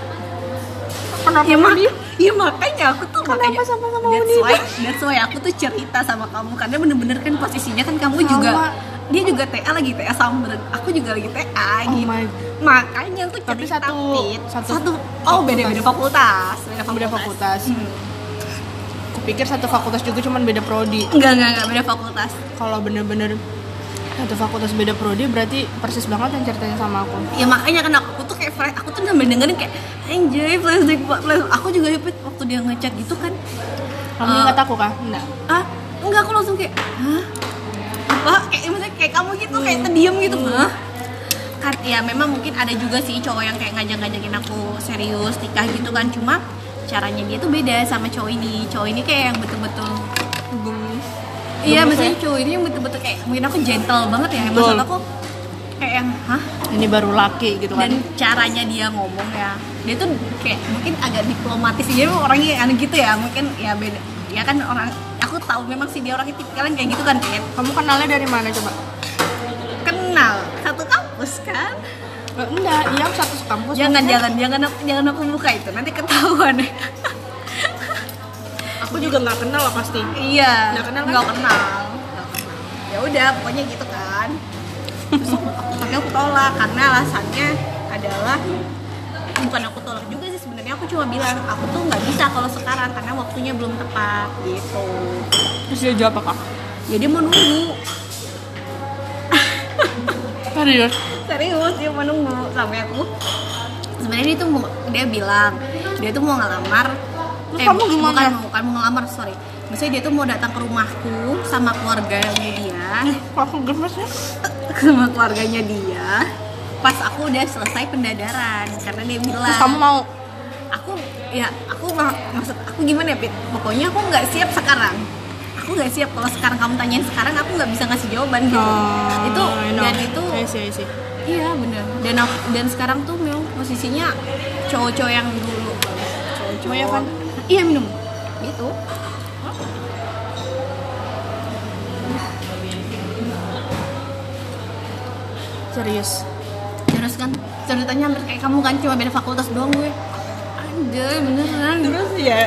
kenapa ya, mak- dia? ya makanya aku tuh Kenapa makanya sama-sama that's why that's why aku tuh cerita sama kamu karena bener-bener kan posisinya kan kamu Sama. juga dia juga TA lagi TA sama aku juga lagi TA Oh gitu my makanya tuh Tapi satu- Pit. satu satu oh beda beda fakultas beda fakultas, beda fakultas. Hmm. Kupikir satu fakultas juga cuman beda prodi. enggak enggak enggak beda fakultas Kalau bener-bener satu fakultas beda prodi berarti persis banget yang ceritanya sama aku. ya makanya kan aku tuh kayak flash aku tuh sambil dengerin kayak anjay flashback flash aku juga Pit, waktu dia ngechat gitu kan Kamu Eh, ingat aku kah? Enggak. ah enggak aku langsung kayak hah apa? Kayak maksudnya kayak kamu gitu kayak terdiam gitu. Hah? Kan ya memang mungkin ada juga sih cowok yang kayak ngajak-ngajakin aku serius nikah gitu kan. Cuma caranya dia tuh beda sama cowok ini. Cowok ini kayak yang betul-betul iya maksudnya ya? cowok ini yang betul-betul kayak mungkin aku gentle banget ya. Maksud aku kayak yang hah? Ini baru laki gitu kan. dan caranya dia ngomong ya. Dia tuh kayak mungkin agak diplomatis memang orangnya aneh gitu ya. Mungkin ya beda ya kan orang aku tahu memang sih dia orangnya tipikalnya kayak gitu kan kayak Kamu kenalnya dari mana coba? kenal satu kampus kan Eh, enggak, iya satu kampus. jangan jangan jangan aku jangan aku buka itu nanti ketahuan Aku juga nggak kenal lah pasti. iya Nggak kenal kan? nggak kenal Nggak kenal. ya udah pokoknya gitu kan Terus aku, aku- tolak karena alasannya adalah bukan aku tolak aku cuma bilang aku tuh nggak bisa kalau sekarang karena waktunya belum tepat gitu Terus dia jawab apa? jadi mau nunggu Serius? serius dia mau nunggu sampai aku sebenarnya dia tuh dia bilang dia tuh mau ngelamar Terus kamu gimana? bukan, bukan mau ngelamar sorry misalnya dia tuh mau datang ke rumahku sama keluarganya dia Aku gemes ya. sama keluarganya dia pas aku udah selesai pendadaran karena dia bilang Terus kamu mau? Aku ya aku ma- maksud aku gimana ya Pit? Pokoknya aku nggak siap sekarang. Aku nggak siap. Kalau sekarang kamu tanyain sekarang aku nggak bisa ngasih jawaban gitu. Oh, itu know. dan itu I see, I see. iya bener. Dan aku, dan sekarang tuh memang posisinya cowok-cowok yang dulu. Mau ya kan? iya minum. Gitu. Serius. terus kan ceritanya hampir kayak kamu kan cuma beda fakultas doang gue anjay beneran Terus ya,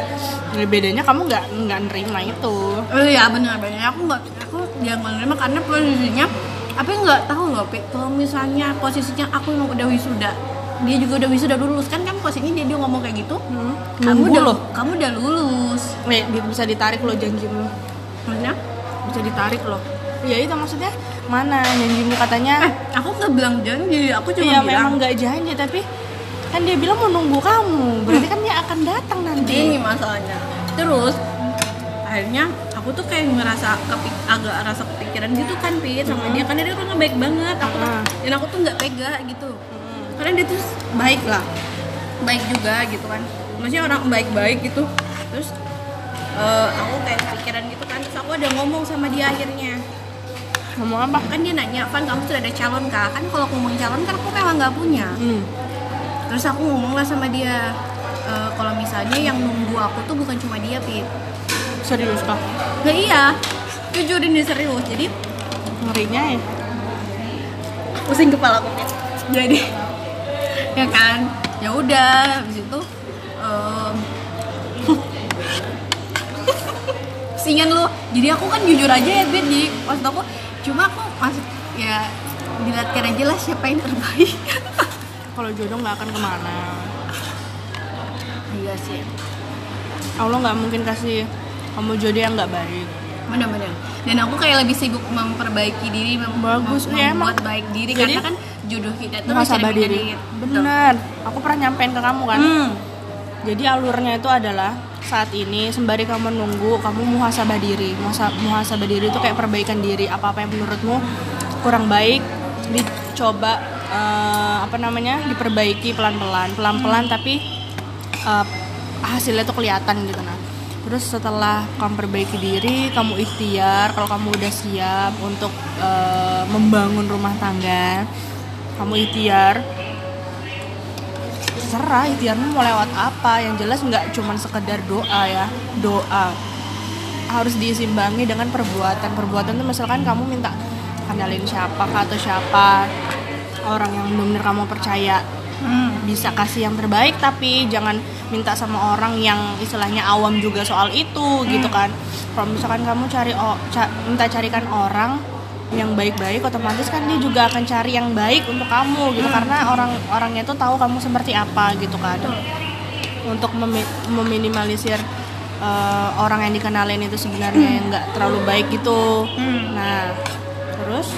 ya bedanya kamu nggak nggak nerima itu. Oh iya benar benar aku nggak aku jangan menerima karena posisinya apa nggak tahu loh Pit kalau misalnya posisinya aku yang udah wisuda dia juga udah wisuda lulus kan kan posisinya dia, dia ngomong kayak gitu Hmm. kamu udah loh. kamu udah lulus Nih, bisa ditarik loh janjimu. maksudnya Bisa ditarik loh. Ya itu maksudnya mana janjimu katanya? eh aku nggak bilang janji aku cuma Iya bilang memang nggak janji tapi kan dia bilang mau nunggu kamu. Berarti kan dia akan datang nanti. ini masalahnya. Terus akhirnya aku tuh kayak ngerasa kepik agak rasa kepikiran gitu kan Pit sama dia. Karena dia kan baik banget. Aku tuh, Ah. dan aku tuh nggak tega gitu. Karena dia tuh baik lah. Baik juga gitu kan. Maksudnya orang baik-baik gitu. Terus eh, aku kayak kepikiran gitu kan. Terus aku ada ngomong sama dia akhirnya. Ngomong apa? kan dia nanya Van kamu sudah ada calon kah kan kalau aku ngomong calon kan aku memang nggak punya. Hmm. Terus aku ngomong lah sama dia "Eh, kalau misalnya yang nunggu aku tuh bukan cuma dia Pit Serius kah? Nah iya, jujur ini serius. Jadi Ngerinya ya. pusing kepala aku. Jadi ya kan, ya udah habis itu em, Singan lu. Jadi aku kan jujur aja ya Pit di maksud aku cuma aku maksud ya dilihatkan aja lah siapa yang terbaik. Kalau jodoh nggak akan ke mana. iya sih. Allah nggak mungkin kasih kamu jodoh yang nggak baik. Benar-benar. Dan aku kayak lebih sibuk memperbaiki diri, mem- Bagus, mem- ya, membuat emang. baik diri Jadi, karena kan jodoh kita itu Muhasabah dicari diri. Bener. Aku pernah nyampein ke kamu kan. Hmm. Jadi alurnya itu adalah saat ini sembari kamu nunggu kamu muhasabah diri. Muhasa- Muhasabah diri itu kayak perbaikan diri. Apa-apa yang menurutmu kurang baik dicoba eh, apa namanya? diperbaiki pelan-pelan, pelan-pelan tapi eh, hasilnya tuh kelihatan gitu nah. Terus setelah kamu perbaiki diri, kamu ikhtiar kalau kamu udah siap untuk eh, membangun rumah tangga, kamu ikhtiar terserah ikhtiarmu mau lewat apa yang jelas nggak cuman sekedar doa ya doa harus disimbangi dengan perbuatan perbuatan itu misalkan kamu minta kenalin siapa atau siapa orang yang benar kamu percaya Hmm. bisa kasih yang terbaik tapi jangan minta sama orang yang istilahnya awam juga soal itu gitu kan. Kalau misalkan kamu cari o- ca- minta carikan orang yang baik-baik otomatis kan dia juga akan cari yang baik untuk kamu gitu. Karena orang orangnya tuh tahu kamu seperti apa gitu kan. Untuk memi- meminimalisir eh, orang yang dikenalin itu sebenarnya yang nggak terlalu baik gitu. Hmm. nah terus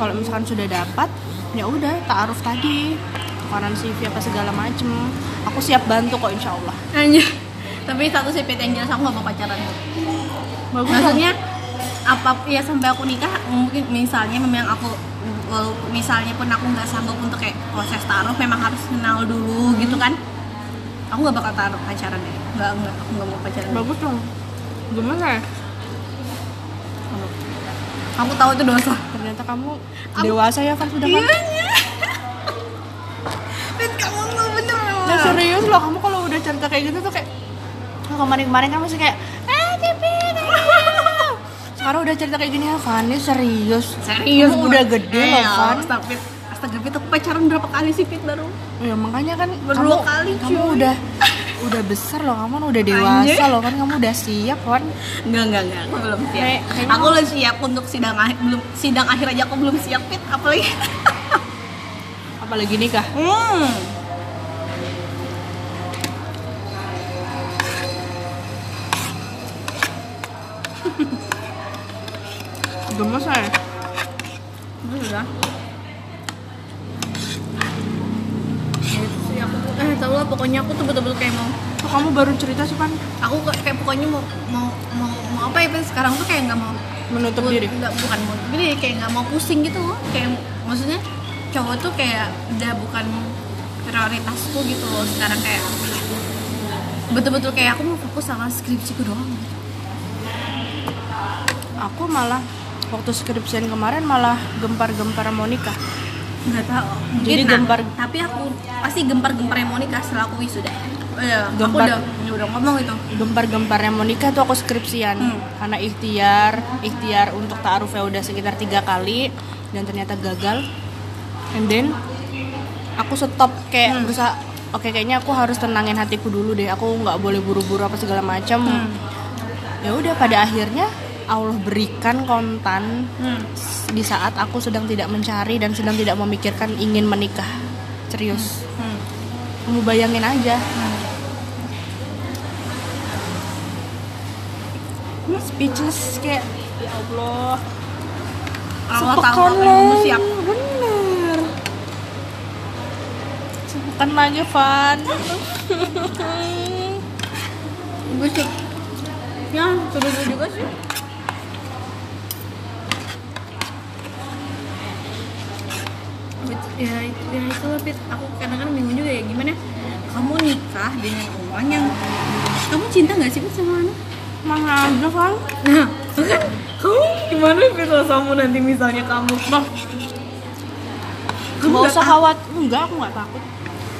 kalau misalkan sudah dapat ya udah taaruf tadi. Tukaran CV apa segala macem. Aku siap bantu kok insya Allah. Anjir. Tapi satu sih PT yang jelas aku gak mau pacaran. bagus Maksudnya apa ya sampai aku nikah mungkin misalnya memang aku walau misalnya pun aku nggak sanggup untuk kayak proses taruh memang harus kenal dulu gitu kan. Aku nggak bakal taruh pacaran deh. Nggak nggak aku nggak mau pacaran. Bagus dong. Gimana ya? Kamu tahu itu dosa ternyata kamu Aku- dewasa ya kan sudah kan? Bet kamu tuh bener Ya, serius loh kamu kalau udah cerita kayak gitu tuh kayak oh, kemarin-kemarin kan masih kayak eh ayo." sekarang udah cerita kayak gini ya Fanny serius. Serius Kamu udah gede loh Eh, Fan astaga astaga Fit aku pacaran berapa kali sih Fit baru? Ya makanya kan Berdua kamu kali, kamu cuy. udah udah besar loh kamu kan udah dewasa Anjir. loh kan kamu udah siap kan Enggak, enggak, enggak, aku belum siap. Kayak- kayaknya- aku belum siap untuk sidang akhir, belum sidang akhir aja aku belum siap fit, apalagi. apalagi nikah Hmm. gemes saya Udah. Ya itu sih aku tuh, eh tau lah pokoknya aku tuh betul-betul kayak mau kok kamu baru cerita sih Pan? Aku kayak pokoknya mau mau mau, mau apa ya sekarang tuh kayak nggak mau menutup bu- diri. nggak bukan mau gini kayak nggak mau pusing gitu loh. Kayak maksudnya cowok tuh kayak udah bukan prioritasku gitu loh. Sekarang kayak betul-betul kayak aku mau fokus sama skripsiku doang aku malah waktu skripsian kemarin malah gempar-gempar mau nikah nggak tahu. Jadi nah, gempar- tapi aku pasti gempar-gempar yang mau nikah setelah aku wisuda. Oh, iya aku Gempar- udah udah ngomong itu. Gempar-gemparnya mau nikah tuh aku skripsian. Hmm. karena ikhtiar ikhtiar untuk ta'arufnya udah sekitar tiga kali dan ternyata gagal. And then aku stop kayak Hmm. berusaha oke kayaknya aku harus tenangin hatiku dulu deh. Aku nggak boleh buru-buru apa segala macam. Hmm. ya udah pada akhirnya Allah berikan kontan hmm. di saat aku sedang tidak mencari dan sedang tidak memikirkan ingin menikah. Serius. Hmm. kamu bayangin aja. Speechless kayak ya Allah. Allah tahu apa yang kamu siap. Bener. Sebutkan lagi Van. Gue sih ya sudah juga sih Fit, ya, ya itu Fit aku kadang-kadang bingung juga ya gimana kamu nikah dengan orang yang kamu cinta nggak sih sama anak? Mana aja Van nah kan kamu gimana kalau kamu nanti misalnya kamu? Bah, kamu nggak usah khawatir. Enggak aku nggak takut.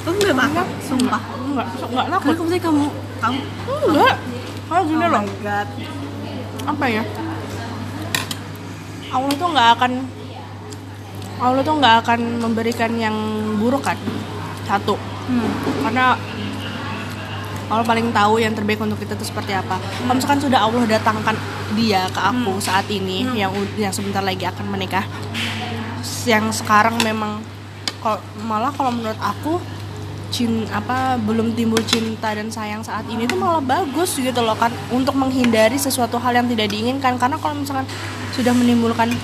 Kamu nggak takut? Sumpah. Enggak enggak karena takut. Kamu saya kamu kamu. Enggak. Kalau gini oh loh. apa ya? Allah tuh nggak akan Allah tuh nggak akan memberikan yang buruk kan? Satu. Hmm. karena Allah paling tahu yang terbaik untuk kita itu seperti apa. Kalau misalkan sudah Allah datangkan dia ke aku saat ini yang u- yang sebentar lagi akan menikah, yang sekarang memang kalau malah kalau menurut aku cin apa belum timbul cinta dan sayang saat ini tuh malah bagus gitu loh kan untuk menghindari sesuatu hal yang tidak diinginkan. Karena kalau misalkan sudah menimbulkan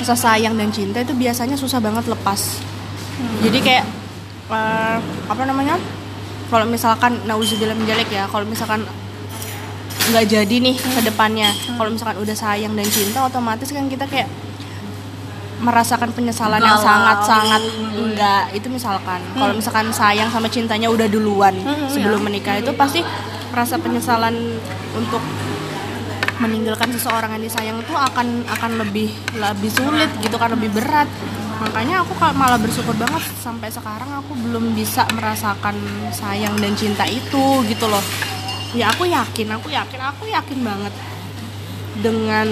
rasa sayang dan cinta itu biasanya susah banget lepas. Jadi kayak eh, apa namanya? Kalau misalkan nauzubillah dzalik ya kalau misalkan nggak jadi nih ke depannya kalau misalkan udah sayang dan cinta otomatis kan kita kayak merasakan penyesalan yang sangat-sangat enggak. Itu misalkan kalau misalkan sayang sama cintanya udah duluan sebelum menikah itu pasti rasa penyesalan untuk meninggalkan seseorang yang disayang itu akan akan lebih lebih sulit gitu kan lebih berat. Makanya aku malah bersyukur banget sampai sekarang aku belum bisa merasakan sayang dan cinta itu gitu loh. Ya aku yakin aku yakin aku yakin banget dengan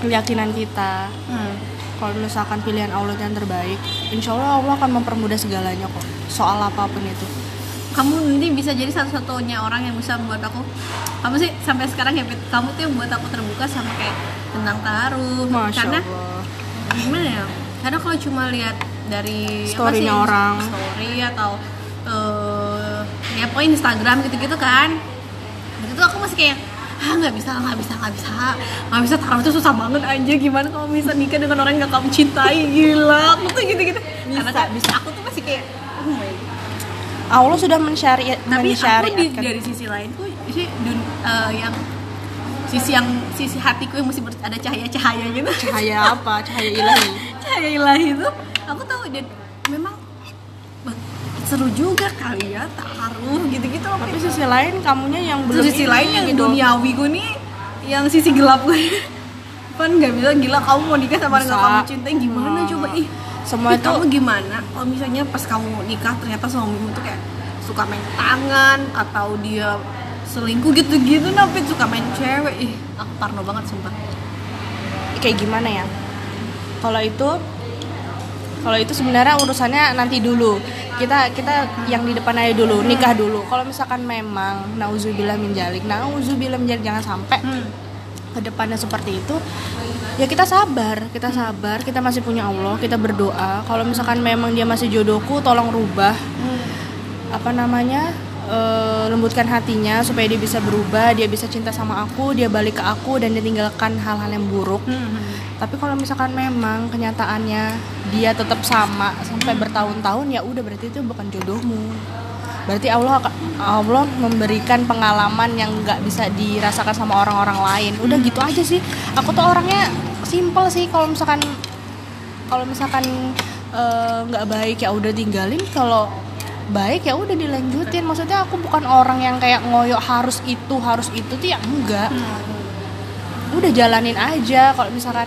keyakinan kita. Hmm. kalau misalkan pilihan Allah yang terbaik insya Allah Allah akan mempermudah segalanya kok soal apa pun itu kamu nanti bisa jadi satu-satunya orang yang bisa membuat aku kamu sih sampai sekarang ya kamu tuh yang buat aku terbuka sama kayak tentang taruh Masya karena Allah gimana ya karena kalau cuma lihat dari apa sih, orang. story atau eh ya pokoknya Instagram gitu-gitu kan itu aku masih kayak ah nggak bisa nggak bisa nggak bisa nggak bisa taruh itu susah banget aja gimana kalau bisa nikah dengan orang yang gak kamu cintai gila aku tuh gitu-gitu karena kan bisa aku tuh masih kayak oh my God. Allah sudah mensyariat tapi aku di, dari sisi lain tuh sih dun- eh, yang sisi yang sisi hatiku yang masih ber- ada cahaya-cahaya gitu. Cahaya apa? Cahaya ilahi. Cahaya ilahi itu aku tahu dan memang seru juga kali ya taruh gitu-gitu tapi sisi lain kamunya yang belum sisi ini lain yang gitu. duniawi gue nih yang sisi gelap gue kan nggak bisa gila kamu mau nikah sama orang kamu cintai gimana Hmm. coba? Ih semua itu kamu gimana? Kalau misalnya pas kamu nikah ternyata suamimu tuh kayak suka main tangan atau dia selingkuh gitu-gitu tapi suka main cewek. Ih aku parno banget sumpah. Kayak gimana ya? Kalau itu kalau itu sebenarnya urusannya nanti dulu. Kita kita yang di depan aja dulu nikah dulu. Kalau misalkan memang nauzubillah minjalik nauzubillah minjalik jangan sampai ke depannya seperti itu ya kita sabar kita sabar kita masih punya Allah kita berdoa. Kalau misalkan memang dia masih jodohku tolong rubah apa namanya eh, lembutkan hatinya supaya dia bisa berubah dia bisa cinta sama aku dia balik ke aku dan dia tinggalkan hal-hal yang buruk. Tapi kalau misalkan memang kenyataannya dia tetap sama sampai bertahun-tahun ya udah berarti itu bukan jodohmu. Berarti Allah Allah memberikan pengalaman yang nggak bisa dirasakan sama orang-orang lain. Udah gitu aja sih. Aku tuh orangnya simple sih kalau misalkan kalau misalkan eh, nggak baik ya udah tinggalin. Kalau baik ya udah dilanjutin. Maksudnya aku bukan orang yang kayak ngoyo harus itu harus itu tuh ya enggak. Udah jalanin aja. Kalau misalkan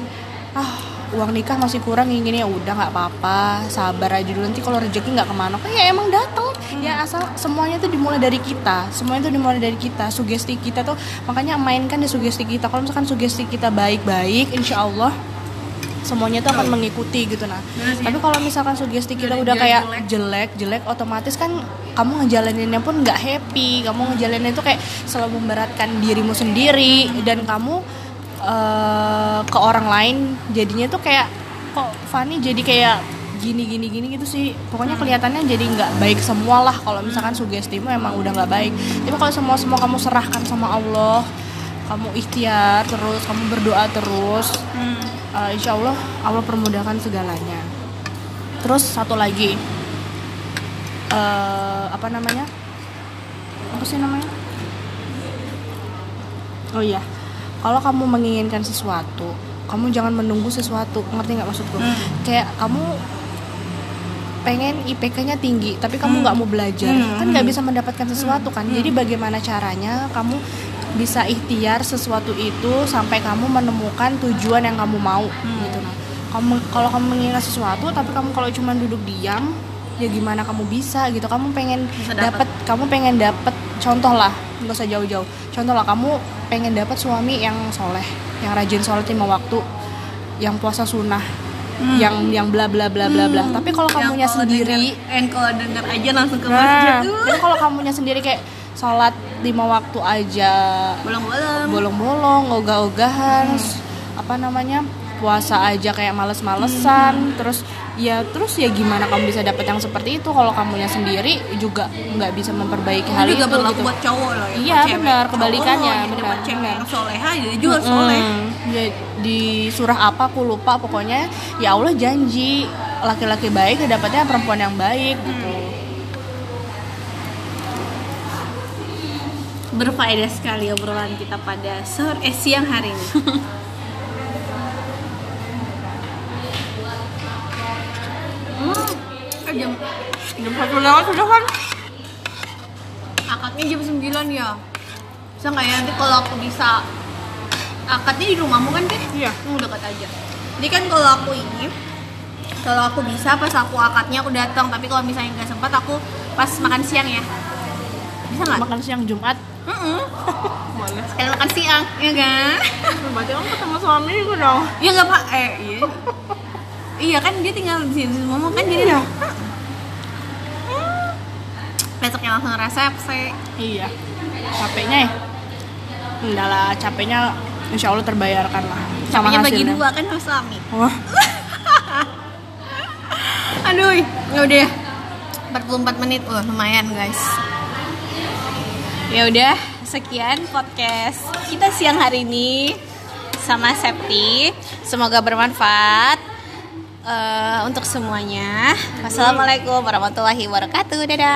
ah uang nikah masih kurang yang gini ya udah nggak apa-apa sabar aja dulu nanti kalau rezeki nggak ke mana kan ya emang datang ya asal semuanya tuh dimulai dari kita semuanya tuh dimulai dari kita sugesti kita tuh makanya mainkan di sugesti kita. Kalau misalkan sugesti kita baik-baik insya Allah semuanya tuh akan mengikuti gitu nah. Sih. tapi kalau misalkan sugesti kita udah Jelek, kayak jelek. jelek jelek otomatis kan kamu ngejalaninnya pun nggak happy. Kamu ngejalaninnya itu kayak selalu memberatkan dirimu sendiri dan kamu eh, ke orang lain jadinya tuh kayak kok Fani jadi kayak gini gini gini gitu sih. Pokoknya kelihatannya jadi nggak baik semua lah. Kalau misalkan sugestimu emang udah nggak baik. Tapi kalau semua semua kamu serahkan sama Allah kamu ikhtiar terus kamu berdoa terus uh, insya Allah Allah permudahkan segalanya. Terus satu lagi. Eh, apa namanya? Apa sih namanya? Oh iya kalau kamu menginginkan sesuatu kamu jangan menunggu sesuatu. Ngerti nggak maksudku Hmm. kayak kamu pengen IPK-nya tinggi tapi kamu nggak mau belajar. Hmm, kan nggak bisa mendapatkan sesuatu kan? Hmm. jadi bagaimana caranya kamu bisa ikhtiar sesuatu itu sampai kamu menemukan tujuan yang kamu mau Hmm. gitu. Nah kamu kalau kamu menginginkan sesuatu tapi kamu kalau cuma duduk diam ya gimana kamu bisa gitu. Kamu pengen dapat kamu pengen dapat contoh lah nggak usah jauh-jauh. Contoh lah kamu pengen dapat suami yang soleh yang rajin sholat lima waktu yang puasa sunnah Hmm. yang yang bla bla bla bla bla. Tapi kalau kamunya kalau sendiri denger- yang kalau denger aja langsung ke masjid. nah tapi kalau kamunya sendiri kayak sholat lima waktu aja bolong-bolong. bolong-bolong ogah-ogahan apa namanya puasa aja kayak males-malesan terus ya terus ya gimana kamu bisa dapat yang seperti itu? Kalau kamunya sendiri juga nggak bisa memperbaiki hal Ini juga itu berlaku gitu. buat cowok loh ya Iya, benar, kebalikannya, Cowok, benar, cewek soleha jadi juga soleh. Mm-mm. Ya, di surah apa aku lupa pokoknya ya Allah janji laki-laki baik ya dapatnya perempuan yang baik gitu. Berfaedah sekali obrolan kita pada sore eh, siang hari ini jam jam satu lewat sudah kan akadnya jam 9 ya? Bisa nggak ya nanti kalau aku bisa akadnya di rumahmu kan deh Iya. mau dekat aja. Jadi kan kalau aku ini kalau aku bisa pas aku akadnya aku datang. Tapi kalau misalnya nggak sempat aku pas makan siang ya? Bisa nggak? Makan siang Jumat. Boleh. Sekali makan siang ya kan berarti kamu ketemu suami gue dong. Ya nggak pak? Eh iya iya kan dia tinggal di sini semua kan jadi Iya. besoknya langsung resepsi. Iya. Capeknya ya? Enggak lah, capeknya insya Allah terbayarkan lah. Sama Capeknya bagi dua kan sama suami. Wah, aduh ya udah ya. 44 menit. Wah lumayan guys. Ya udah sekian podcast kita siang hari ini sama Septi. Semoga bermanfaat eh, untuk semuanya wassalamualaikum warahmatullahi wabarakatuh. Dadah